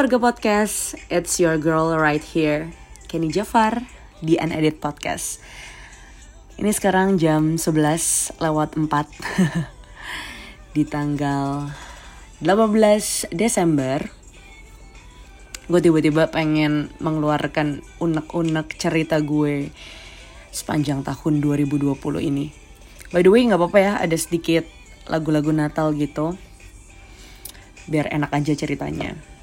warga podcast, it's your girl right here, Kenny Jafar di Unedit Podcast. Ini sekarang jam 11 lewat 4 di tanggal 18 Desember. Gue tiba-tiba pengen mengeluarkan unek-unek cerita gue sepanjang tahun 2020 ini. By the way, nggak apa-apa ya, ada sedikit lagu-lagu Natal gitu biar enak aja ceritanya.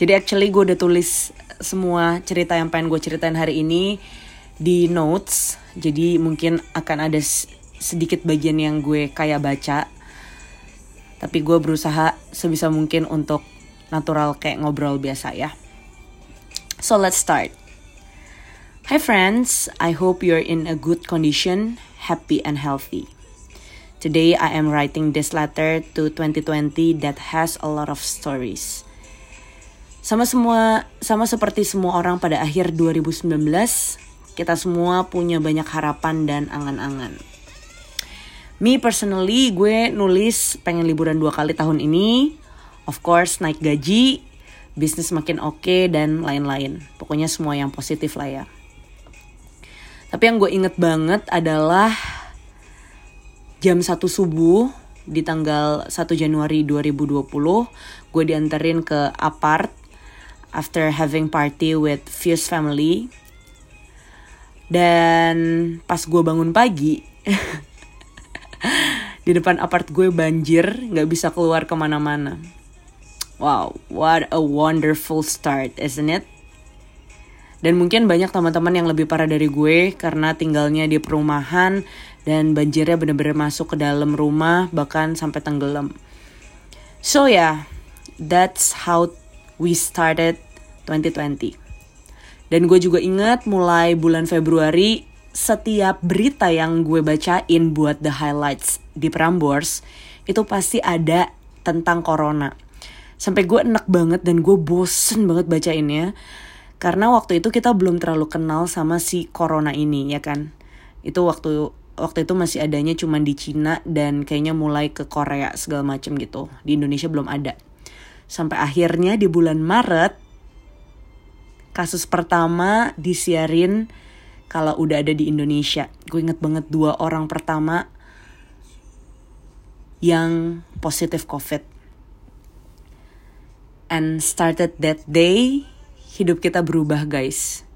Jadi actually gue udah tulis semua cerita yang pengen gue ceritain hari ini di notes. Jadi mungkin akan ada sedikit bagian yang gue kayak baca. Tapi gue berusaha sebisa mungkin untuk natural kayak ngobrol biasa ya. So let's start. Hi friends, I hope you're in a good condition, happy and healthy. Today I am writing this letter to 2020 that has a lot of stories. Sama semua sama seperti semua orang pada akhir 2019, kita semua punya banyak harapan dan angan-angan. Me personally, gue nulis pengen liburan dua kali tahun ini. Of course, naik gaji, bisnis makin oke, okay, dan lain-lain. Pokoknya semua yang positif lah ya. Tapi yang gue inget banget adalah jam 1 subuh di tanggal 1 Januari 2020 gue dianterin ke apart after having party with Fuse family. Dan pas gue bangun pagi di depan apart gue banjir nggak bisa keluar ke mana-mana. Wow what a wonderful start isn't it? Dan mungkin banyak teman-teman yang lebih parah dari gue karena tinggalnya di perumahan dan banjirnya bener-bener masuk ke dalam rumah bahkan sampai tenggelam. So ya, yeah, that's how we started 2020. Dan gue juga ingat mulai bulan Februari setiap berita yang gue bacain buat the highlights di Prambors itu pasti ada tentang corona. Sampai gue enak banget dan gue bosen banget bacainnya karena waktu itu kita belum terlalu kenal sama si corona ini ya kan itu waktu waktu itu masih adanya cuma di Cina dan kayaknya mulai ke Korea segala macem gitu di Indonesia belum ada sampai akhirnya di bulan Maret kasus pertama disiarin kalau udah ada di Indonesia gue inget banget dua orang pertama yang positif COVID and started that day hidup kita berubah guys.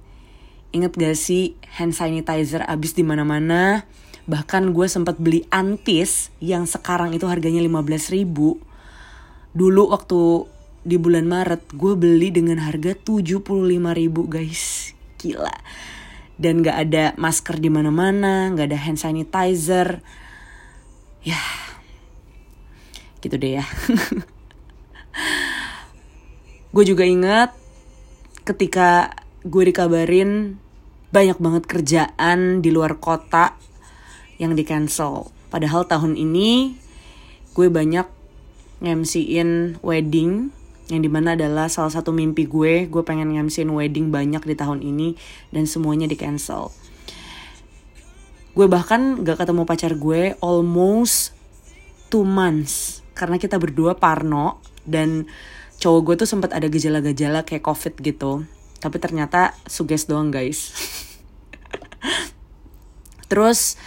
Ingat gak sih hand sanitizer abis di mana-mana? Bahkan gue sempat beli antis yang sekarang itu harganya 15 ribu. Dulu waktu di bulan Maret gue beli dengan harga 75 ribu guys. Gila. Dan gak ada masker di mana-mana, gak ada hand sanitizer. Ya, gitu deh ya. gue juga ingat ketika gue dikabarin banyak banget kerjaan di luar kota yang di cancel. Padahal tahun ini gue banyak ngemsiin wedding yang di mana adalah salah satu mimpi gue gue pengen ngemsiin wedding banyak di tahun ini dan semuanya di cancel. Gue bahkan gak ketemu pacar gue almost two months karena kita berdua parno dan cowok gue tuh sempat ada gejala-gejala kayak covid gitu. Tapi ternyata suges doang guys. Terus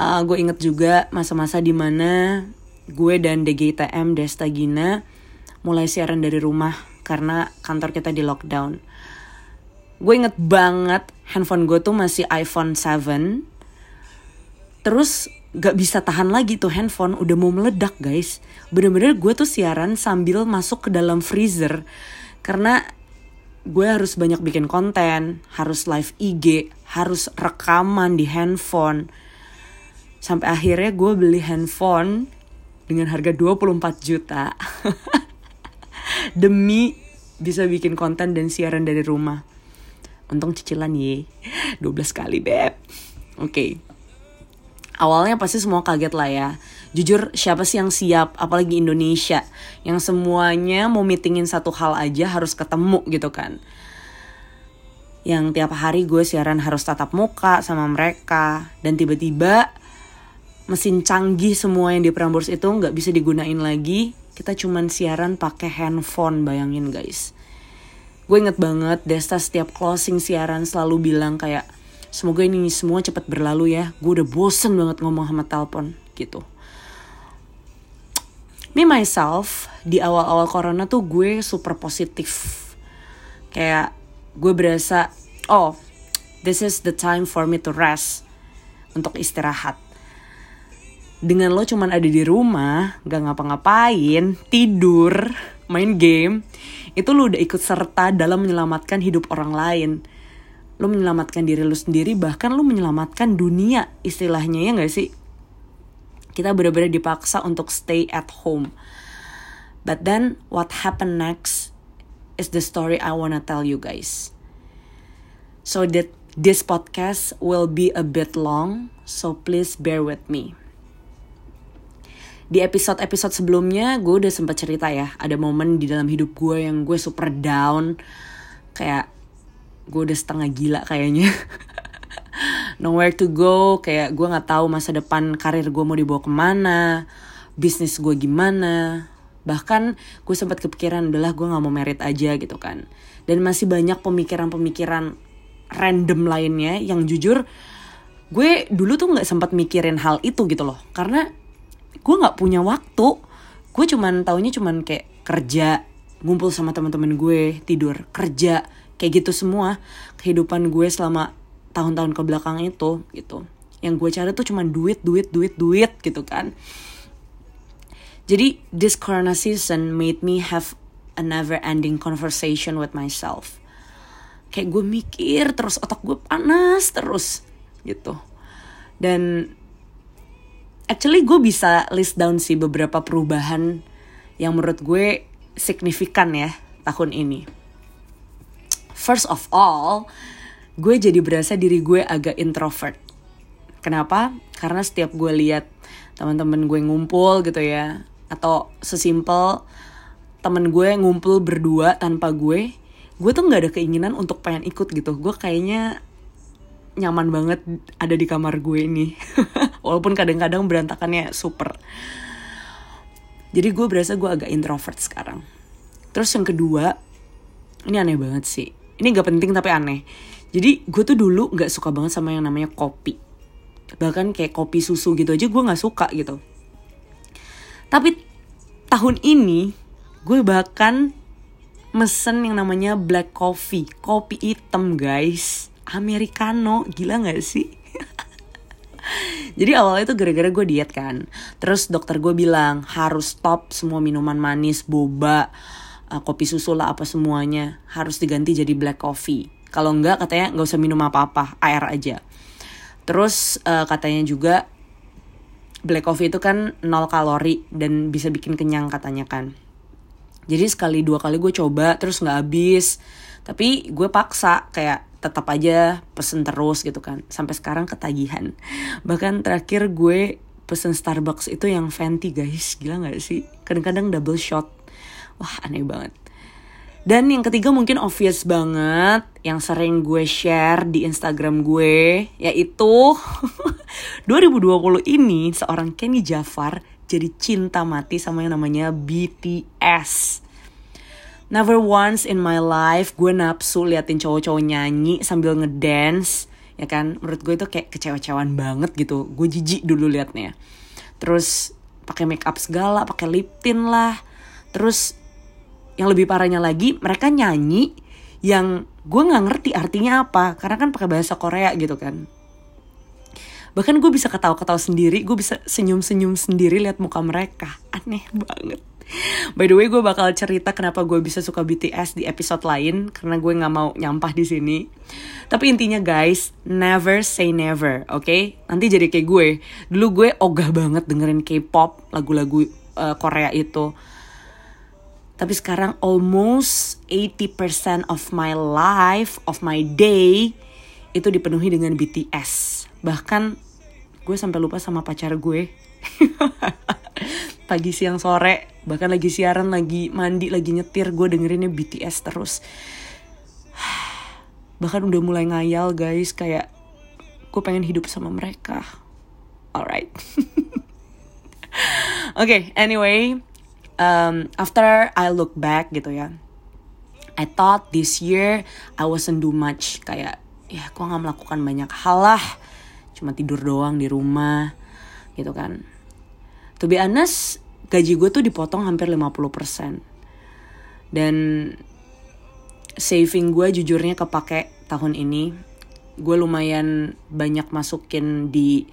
uh, gue inget juga masa-masa di mana gue dan DGTM Desta Gina mulai siaran dari rumah karena kantor kita di lockdown. Gue inget banget handphone gue tuh masih iPhone 7 terus gak bisa tahan lagi tuh handphone udah mau meledak guys. Bener-bener gue tuh siaran sambil masuk ke dalam freezer karena gue harus banyak bikin konten harus live IG harus rekaman di handphone. Sampai akhirnya gue beli handphone dengan harga 24 juta. Demi bisa bikin konten dan siaran dari rumah. Untung cicilan ye. 12 kali beb. Oke. Okay awalnya pasti semua kaget lah ya. Jujur siapa sih yang siap, apalagi Indonesia, yang semuanya mau meetingin satu hal aja harus ketemu gitu kan. Yang tiap hari gue siaran harus tatap muka sama mereka, dan tiba-tiba mesin canggih semua yang di Prambors itu nggak bisa digunain lagi. Kita cuman siaran pakai handphone, bayangin guys. gue inget banget Desta setiap closing siaran selalu bilang kayak semoga ini semua cepat berlalu ya gue udah bosen banget ngomong sama telepon gitu me myself di awal-awal corona tuh gue super positif kayak gue berasa oh this is the time for me to rest untuk istirahat dengan lo cuman ada di rumah gak ngapa-ngapain tidur main game itu lo udah ikut serta dalam menyelamatkan hidup orang lain. Lo menyelamatkan diri lo sendiri bahkan lo menyelamatkan dunia istilahnya ya gak sih? Kita benar-benar dipaksa untuk stay at home. But then what happened next is the story I wanna tell you guys. So that this podcast will be a bit long so please bear with me di episode-episode sebelumnya gue udah sempat cerita ya ada momen di dalam hidup gue yang gue super down. Kayak gue udah setengah gila kayaknya. Nowhere to go kayak gue nggak tahu masa depan karir gue mau dibawa ke mana bisnis gue gimana. Bahkan gue sempat kepikiran adalah gue nggak mau merit aja gitu kan. Dan masih banyak pemikiran-pemikiran random lainnya yang jujur gue dulu tuh nggak sempat mikirin hal itu gitu loh. Karena gue nggak punya waktu. Gue cuman taunya cuman kayak kerja ngumpul sama teman-teman gue tidur kerja kayak gitu semua. Kehidupan gue selama tahun-tahun ke belakang itu gitu. Yang gue cari tuh cuma duit duit duit duit gitu kan. Jadi this corona season made me have a never ending conversation with myself. Kayak gue mikir terus otak gue panas terus gitu. Dan actually gue bisa list down sih beberapa perubahan yang menurut gue signifikan ya tahun ini first of all, gue jadi berasa diri gue agak introvert. Kenapa? Karena setiap gue lihat teman-teman gue ngumpul gitu ya, atau sesimpel temen gue ngumpul berdua tanpa gue, gue tuh nggak ada keinginan untuk pengen ikut gitu. Gue kayaknya nyaman banget ada di kamar gue ini, walaupun kadang-kadang berantakannya super. Jadi gue berasa gue agak introvert sekarang. Terus yang kedua, ini aneh banget sih. Ini gak penting tapi aneh. Jadi gue tuh dulu gak suka banget sama yang namanya kopi. Bahkan kayak kopi susu gitu aja gue gak suka gitu. Tapi tahun ini gue bahkan mesen yang namanya black coffee. Kopi hitam guys. Americano. Gila gak sih Jadi awalnya itu gara-gara gue diet kan. Terus dokter gue bilang harus stop semua minuman manis, boba uh, kopi susu lah apa semuanya. Harus diganti jadi black coffee. Kalau enggak katanya nggak usah minum apa-apa air aja. Terus uh, katanya juga black coffee itu kan nol kalori dan bisa bikin kenyang katanya kan. Jadi sekali dua kali gue coba terus nggak habis. Tapi gue paksa kayak tetap aja pesen terus gitu kan. Sampai sekarang ketagihan. Bahkan terakhir gue pesen Starbucks itu yang venti guys. Gila nggak sih? Kadang-kadang double shot. Wah aneh banget. Dan yang ketiga mungkin obvious banget yang sering gue share di Instagram gue yaitu 2020 ini seorang Kenny Jafar jadi cinta mati sama yang namanya BTS. Never once in my life gue nafsu liatin cowok-cowok nyanyi sambil ngedance ya kan? Menurut gue itu kayak kecewa-kecewaan banget gitu. Gue jijik dulu liatnya. Terus pakai make up segala pakai lip tint lah. Terus yang lebih parahnya lagi mereka nyanyi yang gue nggak ngerti artinya apa. Karena kan pakai bahasa Korea gitu kan. Bahkan gue bisa ketawa-ketawa sendiri gue bisa senyum-senyum sendiri lihat muka mereka. Aneh banget By the way, gue bakal cerita kenapa gue bisa suka BTS di episode lain karena gue nggak mau nyampah di sini. Tapi intinya guys, never say never, oke? Okay? Nanti jadi kayak gue. Dulu gue ogah banget dengerin K-pop, lagu-lagu uh, Korea itu tapi sekarang almost 80% of my life, of my day itu dipenuhi dengan BTS. Bahkan gue sampai lupa sama pacar gue. Pagi siang sore, bahkan lagi siaran, lagi mandi, lagi nyetir, gue dengerinnya BTS terus. Bahkan udah mulai ngayal guys, kayak gue pengen hidup sama mereka. Alright. Oke, okay, anyway, um, after I look back gitu ya. I thought this year I wasn't do much. Kayak ya gue nggak melakukan banyak hal lah. Cuma tidur doang di rumah. Gitu kan to be honest gaji gue tuh dipotong hampir 50% dan saving gue jujurnya kepake tahun ini. Gue lumayan banyak masukin di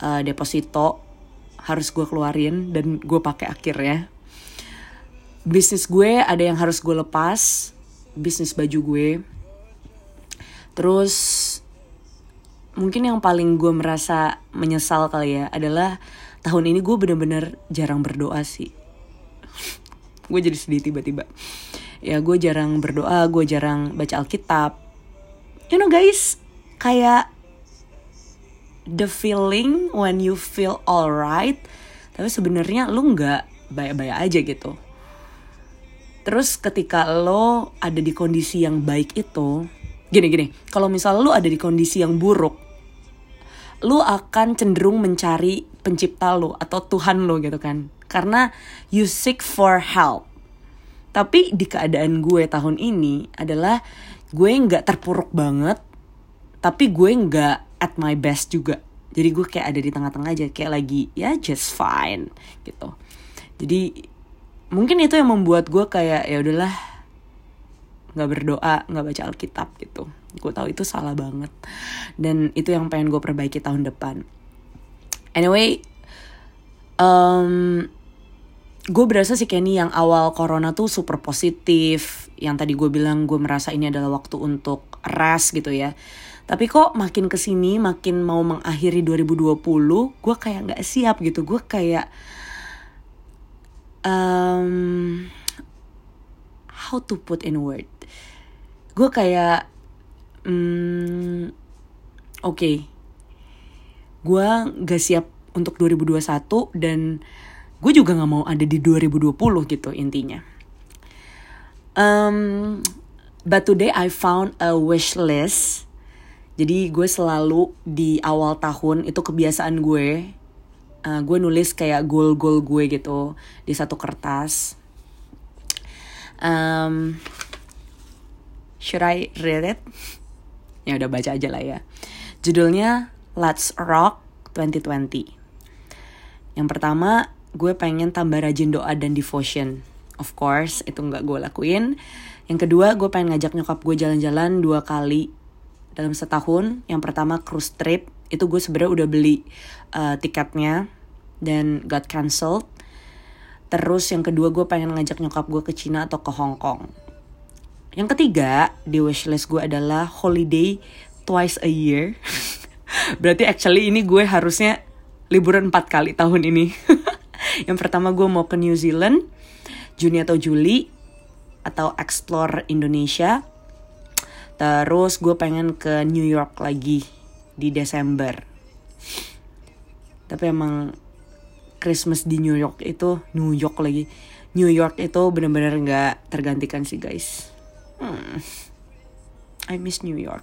uh, deposito harus gue keluarin dan gue pakai akhirnya. Bisnis gue ada yang harus gue lepas bisnis baju gue. Terus mungkin yang paling gue merasa menyesal kali ya adalah tahun ini gue bener-bener jarang berdoa sih. Gue jadi sedih tiba-tiba. Ya gue jarang berdoa gue jarang baca alkitab. You know guys kayak the feeling when you feel alright tapi sebenarnya lu nggak baik-baik aja gitu. Terus ketika lo ada di kondisi yang baik itu, gini gini, kalau misal lo ada di kondisi yang buruk, lo akan cenderung mencari pencipta lo atau Tuhan lo gitu kan. Karena you seek for help. Tapi di keadaan gue tahun ini adalah gue nggak terpuruk banget, tapi gue nggak at my best juga. Jadi gue kayak ada di tengah-tengah aja, kayak lagi ya just fine gitu. Jadi mungkin itu yang membuat gue kayak ya udahlah nggak berdoa nggak baca alkitab gitu. Gue tahu itu salah banget. Dan itu yang pengen gue perbaiki tahun depan. Anyway um, gue berasa sih Kenny yang awal corona tuh super positif. Yang tadi gue bilang gue merasa ini adalah waktu untuk rest gitu ya. Tapi kok makin ke sini makin mau mengakhiri 2020 gue kayak nggak siap gitu. Gue kayak um, how to put in word gue kayak um, oke. Okay, gue gak siap untuk 2021 dan gue juga gak mau ada di 2020 gitu intinya. Um, but today I found a wish list. Jadi gue selalu di awal tahun itu kebiasaan gue uh, gue nulis kayak goal-goal gue gitu di satu kertas. Um, should I read it? ya udah baca aja lah ya. Judulnya Let's Rock 2020. Yang pertama, gue pengen tambah rajin doa dan devotion. Of course, itu nggak gue lakuin. Yang kedua, gue pengen ngajak nyokap gue jalan-jalan dua kali dalam setahun. Yang pertama cruise trip itu gue sebenarnya udah beli uh, tiketnya dan got cancelled. Terus yang kedua gue pengen ngajak nyokap gue ke Cina atau ke Hong Kong. Yang ketiga di wishlist gue adalah holiday twice a year. Berarti actually ini gue harusnya liburan empat kali tahun ini. yang pertama gue mau ke New Zealand Juni atau Juli atau explore Indonesia. Terus gue pengen ke New York lagi di Desember. Tapi emang Christmas di New York itu New York lagi New York itu bener-bener nggak tergantikan sih guys. Hmm. I miss New York.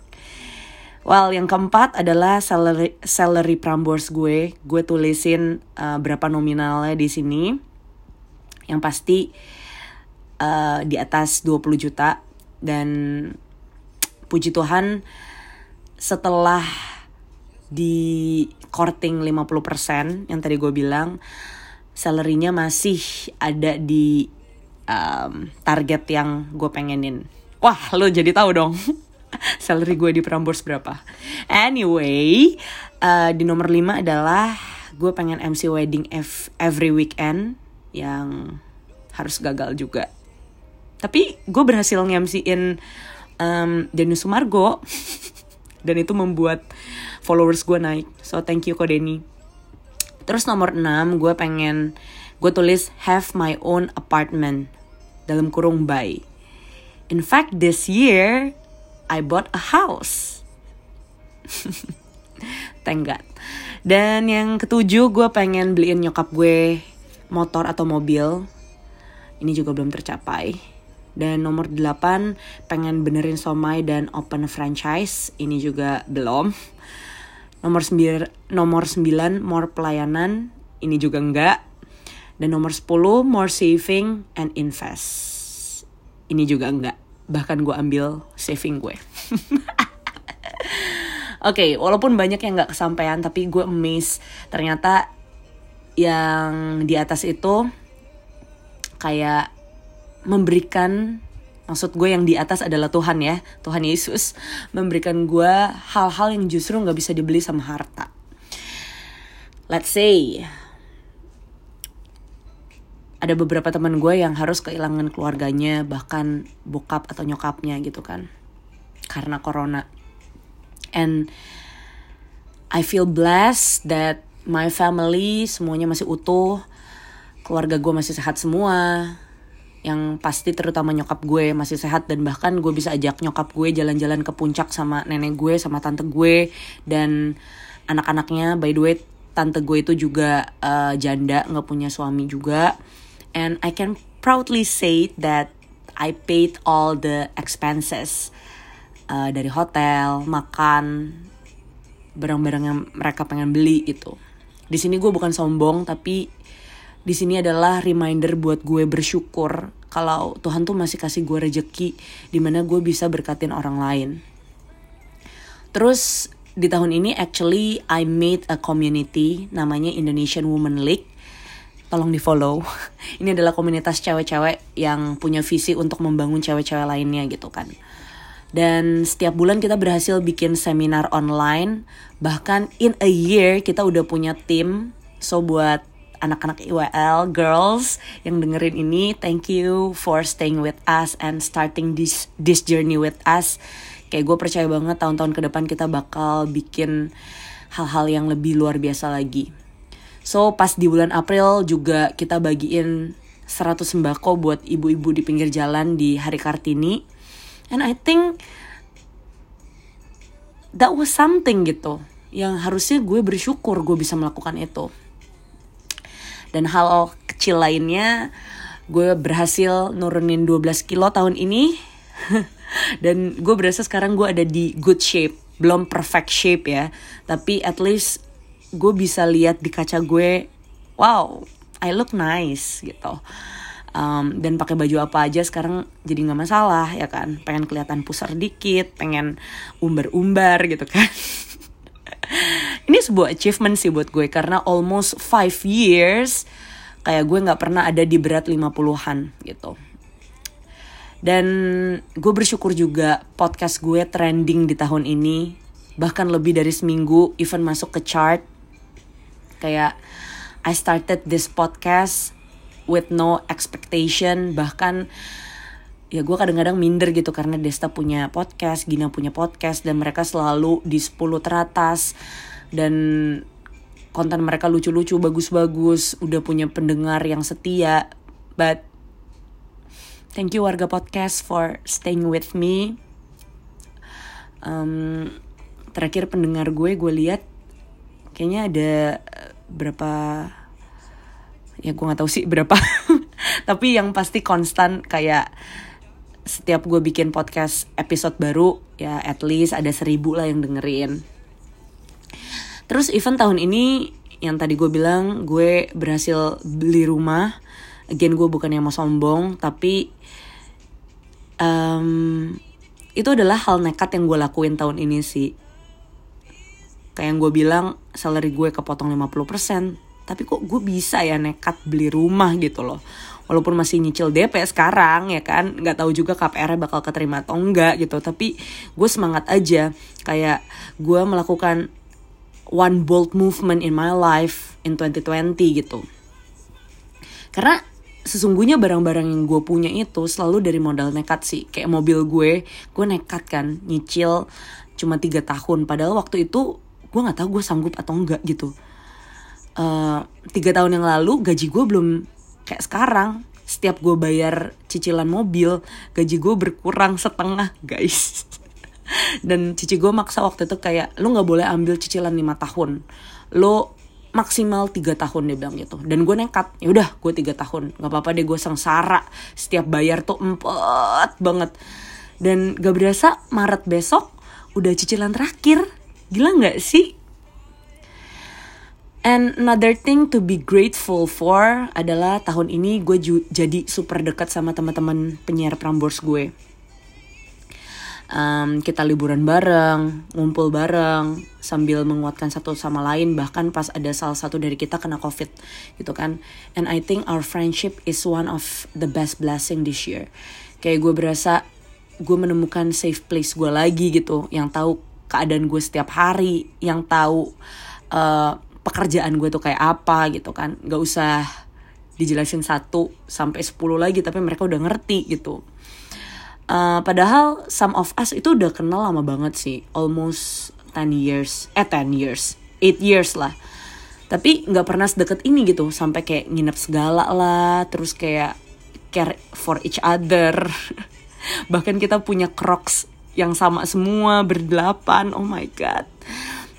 Well, yang keempat adalah salary salary Prambors gue. Gue tulisin uh, berapa nominalnya di sini. Yang pasti uh, di atas 20 juta dan puji Tuhan setelah di courting 50% yang tadi gue bilang salarynya masih ada di um, target yang gue pengenin. Wah, lo jadi tahu dong. Salary gue di Prambors berapa. Anyway, uh, di nomor 5 adalah gue pengen MC wedding every weekend yang harus gagal juga. Tapi gue berhasil nge-MC-in um, Denny Sumargo. Dan itu membuat followers gue naik. So thank you kok Denny. Terus nomor 6 gue pengen gue tulis have my own apartment. Dalam kurung buy in fact this year I bought a house thank God dan yang ketujuh gue pengen beliin nyokap gue motor atau mobil ini juga belum tercapai dan nomor 8 pengen benerin somai dan open franchise. Ini juga belum. Nomor 9 nomor 9 more pelayanan. Ini juga enggak. Dan nomor 10 more saving and invest. Ini juga enggak. bahkan gue ambil saving gue. Oke, okay, walaupun banyak yang nggak kesampaian, tapi gue amazed. Ternyata yang di atas itu kayak memberikan maksud gue yang di atas adalah Tuhan ya Tuhan Yesus memberikan gue hal-hal yang justru nggak bisa dibeli sama harta. Let's say ada beberapa teman gue yang harus kehilangan keluarganya bahkan bokap atau nyokapnya gitu kan karena corona. And I feel blessed that my family semuanya masih utuh keluarga gue masih sehat semua. Yang pasti terutama nyokap gue masih sehat dan bahkan gue bisa ajak nyokap gue jalan-jalan ke puncak sama nenek gue sama tante gue dan anak-anaknya. By the way tante gue itu juga uh, janda nggak punya suami juga and I can proudly say that I paid all the expenses uh, dari hotel makan barang-barang yang mereka pengen beli gitu di sini gue bukan sombong tapi di sini adalah reminder buat gue bersyukur kalau Tuhan tuh masih kasih gue rejeki di mana gue bisa berkatin orang lain. Terus di tahun ini actually I made a community namanya Indonesian Women League. Tolong di follow. Ini adalah komunitas cewek-cewek yang punya visi untuk membangun cewek-cewek lainnya gitu kan. Dan setiap bulan kita berhasil bikin seminar online. Bahkan in a year kita udah punya tim. So buat anak-anak IWL girls yang dengerin ini thank you for staying with us and starting this this journey with us kayak gue percaya banget tahun-tahun ke depan kita bakal bikin hal-hal yang lebih luar biasa lagi so pas di bulan April juga kita bagiin 100 sembako buat ibu-ibu di pinggir jalan di Hari Kartini. And I think that was something gitu yang harusnya gue bersyukur gue bisa melakukan itu. Dan hal kecil lainnya gue berhasil nurunin 12 kilo tahun ini. Dan gue berasa sekarang gue ada di good shape belum perfect shape ya. Tapi at least gue bisa lihat di kaca gue wow I look nice gitu um, dan pakai baju apa aja sekarang jadi nggak masalah ya kan pengen kelihatan pusar dikit pengen umbar-umbar gitu kan ini sebuah achievement sih buat gue karena almost five years kayak gue nggak pernah ada di berat 50-an gitu. Dan gue bersyukur juga podcast gue trending di tahun ini. Bahkan lebih dari seminggu even masuk ke chart. Kayak I started this podcast with no expectation. Bahkan ya gue kadang-kadang minder gitu karena Desta punya podcast, Gina punya podcast dan mereka selalu di 10 teratas dan konten mereka lucu-lucu, bagus-bagus, udah punya pendengar yang setia. But thank you warga podcast for staying with me. Um, terakhir pendengar gue, gue lihat kayaknya ada berapa ya gue nggak tahu sih berapa. Tapi yang pasti konstan kayak setiap gue bikin podcast episode baru ya at least ada seribu lah yang dengerin. Terus event tahun ini yang tadi gue bilang gue berhasil beli rumah. Again gue bukan yang mau sombong tapi um, itu adalah hal nekat yang gue lakuin tahun ini sih kayak yang gue bilang salary gue kepotong 50% tapi kok gue bisa ya nekat beli rumah gitu loh. Walaupun masih nyicil DP sekarang ya kan? Nggak tahu juga KPR bakal keterima atau enggak gitu. Tapi gue semangat aja. Kayak gue melakukan one bold movement in my life in 2020 gitu. Karena sesungguhnya barang-barang yang gue punya itu selalu dari modal nekat sih. Kayak mobil gue gue nekat kan nyicil cuma tiga tahun. Padahal waktu itu gue nggak tahu gue sanggup atau enggak gitu. Uh, tiga tahun yang lalu gaji gue belum kayak sekarang. Setiap gue bayar cicilan mobil gaji gue berkurang setengah guys. Dan cici gue maksa waktu itu kayak lu nggak boleh ambil cicilan lima tahun. Lo maksimal tiga tahun dia bilang gitu. Dan gue nekat ya udah gue tiga tahun. Nggak apa-apa deh gue sengsara. Setiap bayar tuh empet banget. Dan gak berasa Maret besok udah cicilan terakhir gila nggak sih And another thing to be grateful for adalah tahun ini gue jadi super dekat sama teman-teman penyiar Prambors gue. um, kita liburan bareng, ngumpul bareng, sambil menguatkan satu sama lain. Bahkan pas ada salah satu dari kita kena covid, gitu kan. And I think our friendship is one of the best blessing this year. Kayak gue berasa gue menemukan safe place gue lagi gitu, yang tahu keadaan gue setiap hari, yang tahu uh, pekerjaan gue tuh kayak apa gitu kan. Gak usah dijelasin satu sampai sepuluh lagi, tapi mereka udah ngerti gitu Uh, padahal some of us itu udah kenal lama banget sih, almost 10 years, eh 10 years, 8 years lah. Tapi nggak pernah sedekat ini gitu, sampai kayak nginep segala lah, terus kayak care for each other. Bahkan kita punya crocs yang sama semua berdelapan, oh my god.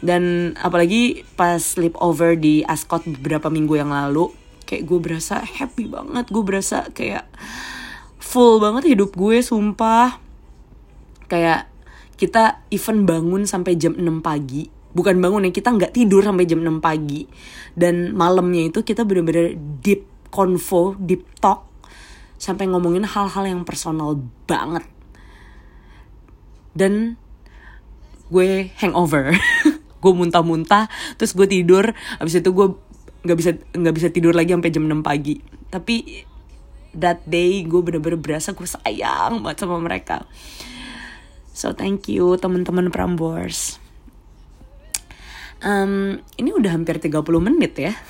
Dan apalagi pas sleepover di Ascot beberapa minggu yang lalu, kayak gue berasa happy banget, gue berasa kayak full banget hidup gue sumpah. Kayak kita even bangun sampai jam 6 pagi. Bukan bangun ya kita nggak tidur sampai jam 6 pagi. Dan malamnya itu kita bener-bener deep convo deep talk sampai ngomongin hal-hal yang personal banget dan gue hangover. Gue muntah-muntah terus gue tidur. Abis itu gue nggak bisa nggak bisa tidur lagi sampai jam 6 pagi. Tapi that day gue bener-bener berasa gue sayang banget sama mereka. So thank you teman-teman Prambors. Um, ini udah hampir 30 menit ya.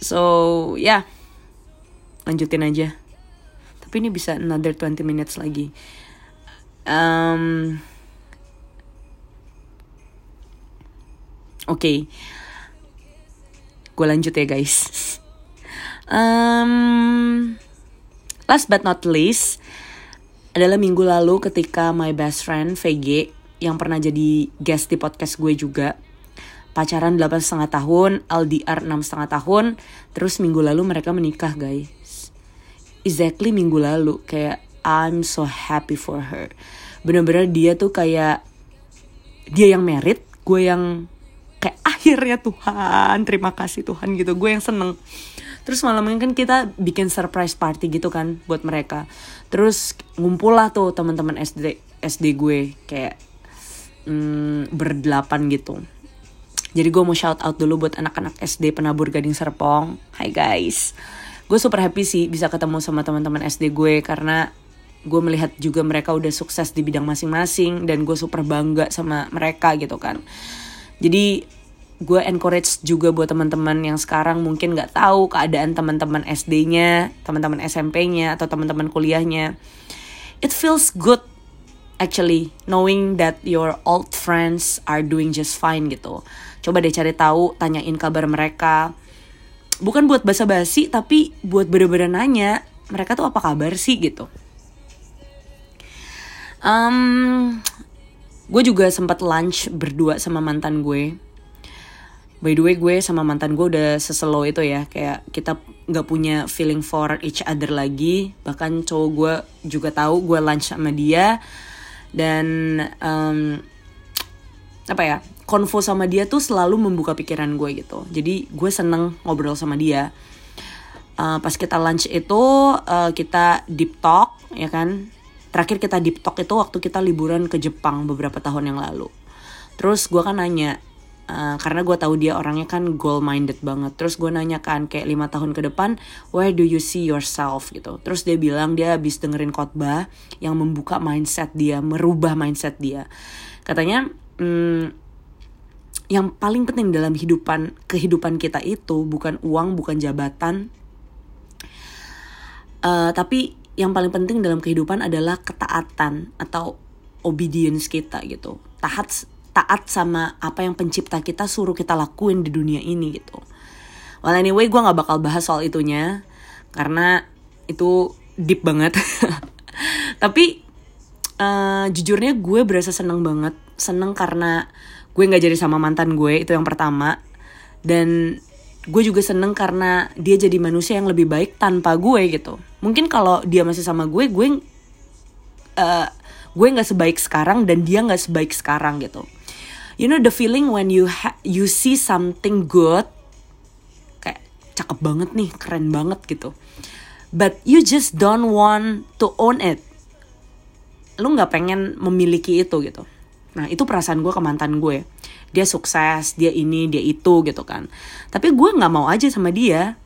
So ya. Yeah. lanjutin aja. Tapi ini bisa another 20 minutes lagi um, oke okay. gue lanjut ya guys Um, last but not least adalah minggu lalu ketika my best friend VG yang pernah jadi guest di podcast gue juga pacaran delapan setengah tahun, LDR enam setengah tahun, terus minggu lalu mereka menikah guys. Exactly minggu lalu kayak I'm so happy for her. Bener-bener dia tuh kayak dia yang merit, gue yang kayak akhirnya Tuhan, terima kasih Tuhan gitu. Gue yang seneng terus malamnya kan kita bikin surprise party gitu kan buat mereka terus ngumpul lah tuh teman-teman SD SD gue kayak mm, berdelapan gitu jadi gue mau shout out dulu buat anak-anak SD Penabur Gading Serpong. Hai guys. Gue super happy sih bisa ketemu sama teman-teman SD gue karena gue melihat juga mereka udah sukses di bidang masing-masing dan gue super bangga sama mereka gitu kan. Jadi gue encourage juga buat teman-teman yang sekarang mungkin nggak tahu keadaan teman-teman SD-nya, teman-teman SMP-nya atau teman-teman kuliahnya. It feels good actually knowing that your old friends are doing just fine gitu. Coba deh cari tahu, tanyain kabar mereka. Bukan buat basa-basi tapi buat bener-bener nanya mereka tuh apa kabar sih gitu. Um, gue juga sempat lunch berdua sama mantan gue. By the way gue sama mantan gue udah seselo itu ya. Kayak kita nggak punya feeling for each other lagi. Bahkan cowok gue juga tahu gue lunch sama dia. Dan um, apa ya konvo sama dia tuh selalu membuka pikiran gue gitu. Jadi gue seneng ngobrol sama dia. Uh, pas kita lunch itu uh, kita deep talk ya kan terakhir kita deep talk itu waktu kita liburan ke Jepang beberapa tahun yang lalu. Terus gue kan nanya Uh, karena gue tahu dia orangnya kan goal minded banget. Terus gue nanya kan kayak lima tahun ke depan where do you see yourself gitu. Terus dia bilang dia habis dengerin khotbah yang membuka mindset dia merubah mindset dia. Katanya hmm, yang paling penting dalam kehidupan kehidupan kita itu bukan uang bukan jabatan. Uh, tapi yang paling penting dalam kehidupan adalah ketaatan atau obedience kita gitu taat taat sama apa yang pencipta kita suruh kita lakuin di dunia ini gitu. Well anyway gue gak bakal bahas soal itunya karena itu deep banget. Tapi uh, jujurnya gue berasa seneng banget, seneng karena gue nggak jadi sama mantan gue itu yang pertama dan gue juga seneng karena dia jadi manusia yang lebih baik tanpa gue gitu. Mungkin kalau dia masih sama gue, gue uh, gue nggak sebaik sekarang dan dia nggak sebaik sekarang gitu. You know the feeling when you ha you see something good kayak cakep banget nih keren banget gitu. But you just don't want to own it. Lu nggak pengen memiliki itu gitu nah itu perasaan gue ke mantan gue. Dia sukses dia ini dia itu gitu kan. Tapi gue nggak mau aja sama dia.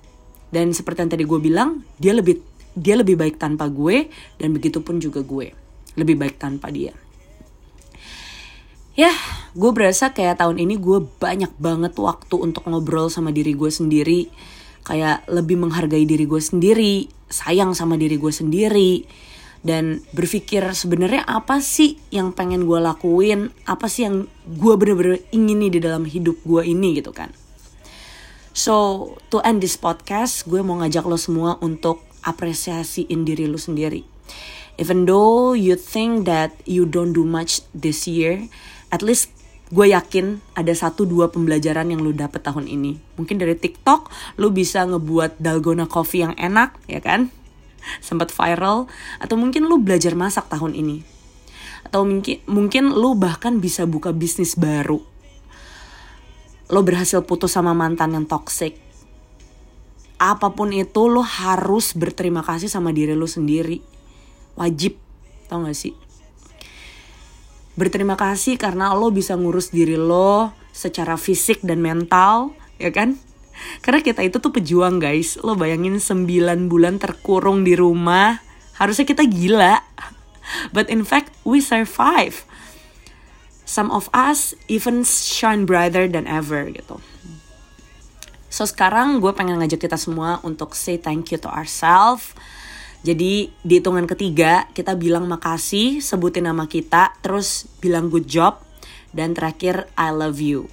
Dan seperti yang tadi gue bilang dia lebih dia lebih baik tanpa gue dan begitu pun juga gue. Lebih baik tanpa dia. Ya gue berasa kayak tahun ini gue banyak banget waktu untuk ngobrol sama diri gue sendiri. Kayak lebih menghargai diri gue sendiri sayang sama diri gue sendiri dan berpikir sebenarnya apa sih yang pengen gue lakuin? Apa sih yang gue bener-bener ingin nih di dalam hidup gue ini gitu kan? So to end this podcast gue mau ngajak lo semua untuk apresiasiin diri lo sendiri. Even though you think that you don't do much this year at least gue yakin ada satu dua pembelajaran yang lo dapet tahun ini. Mungkin dari TikTok lo bisa ngebuat dalgona coffee yang enak ya kan sempat viral atau mungkin lu belajar masak tahun ini. Atau mungkin mungkin lu bahkan bisa buka bisnis baru. Lo berhasil putus sama mantan yang toxic. Apa pun itu lo harus berterima kasih sama diri lo sendiri. Wajib tau gak sih? Berterima kasih karena lo bisa ngurus diri lo secara fisik dan mental ya kan karena kita itu tuh pejuang guys. Lo bayangin 9 bulan terkurung di rumah. Harusnya kita gila. But in fact, we survive. Some of us even shine brighter than ever gitu. So sekarang gue pengen ngajak kita semua untuk say thank you to ourselves. Jadi di hitungan ketiga kita bilang makasih, sebutin nama kita, terus bilang good job, dan terakhir I love you.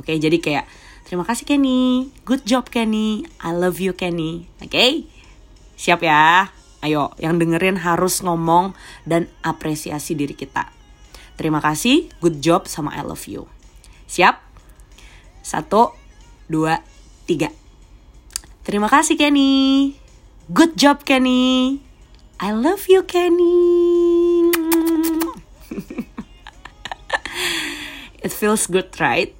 Oke, jadi kayak Terima kasih Kenny. Good job Kenny. I love you Kenny. Oke? Okay? Siap ya? Ayo, yang dengerin harus ngomong dan apresiasi diri kita. Terima kasih, good job sama I love you. Siap? Satu, dua, tiga. Terima kasih Kenny. Good job Kenny. I love you Kenny. It feels good, right?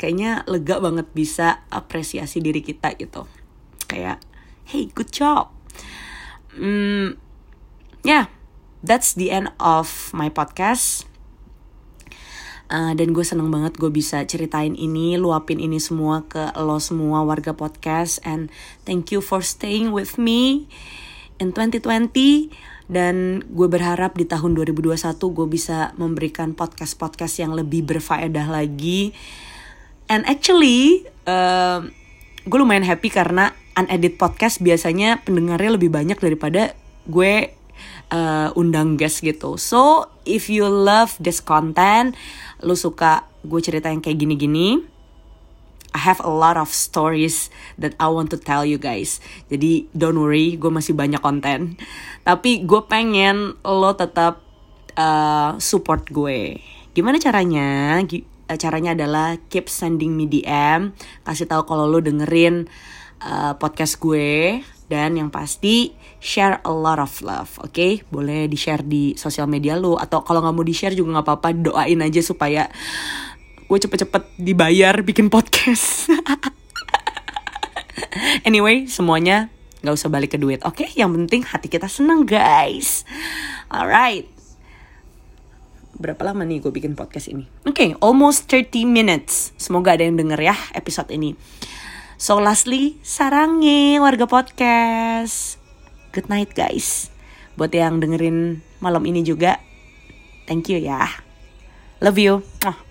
Kayaknya lega banget bisa apresiasi diri kita gitu kayak hey good job hmm, yeah that's the end of my podcast Uh, dan gue seneng banget gue bisa ceritain ini, luapin ini semua ke lo semua warga podcast. And thank you for staying with me in 2020. Dan gue berharap di tahun 2021 gue bisa memberikan podcast-podcast yang lebih berfaedah lagi And actually, uh, gue lumayan happy karena unedit podcast biasanya pendengarnya lebih banyak daripada gue uh, undang guest gitu. So, if you love this content, lu suka gue cerita yang kayak gini-gini, I have a lot of stories that I want to tell you guys. Jadi don't worry, gue masih banyak konten. Tapi gue pengen lo tetap uh, support gue. Gimana caranya? Caranya adalah keep sending me DM kasih tahu kalau lo dengerin uh, podcast gue dan yang pasti share a lot of love oke okay? boleh di share di sosial media lo atau kalau nggak mau di share juga nggak apa-apa doain aja supaya gue cepet-cepet dibayar bikin podcast anyway semuanya nggak usah balik ke duit oke okay? yang penting hati kita seneng guys alright berapa lama nih gue bikin podcast ini? Oke, okay, almost 30 minutes. Semoga ada yang denger ya episode ini. So lastly, sarangnya warga podcast. Good night guys. Buat yang dengerin malam ini juga, thank you ya. Love you.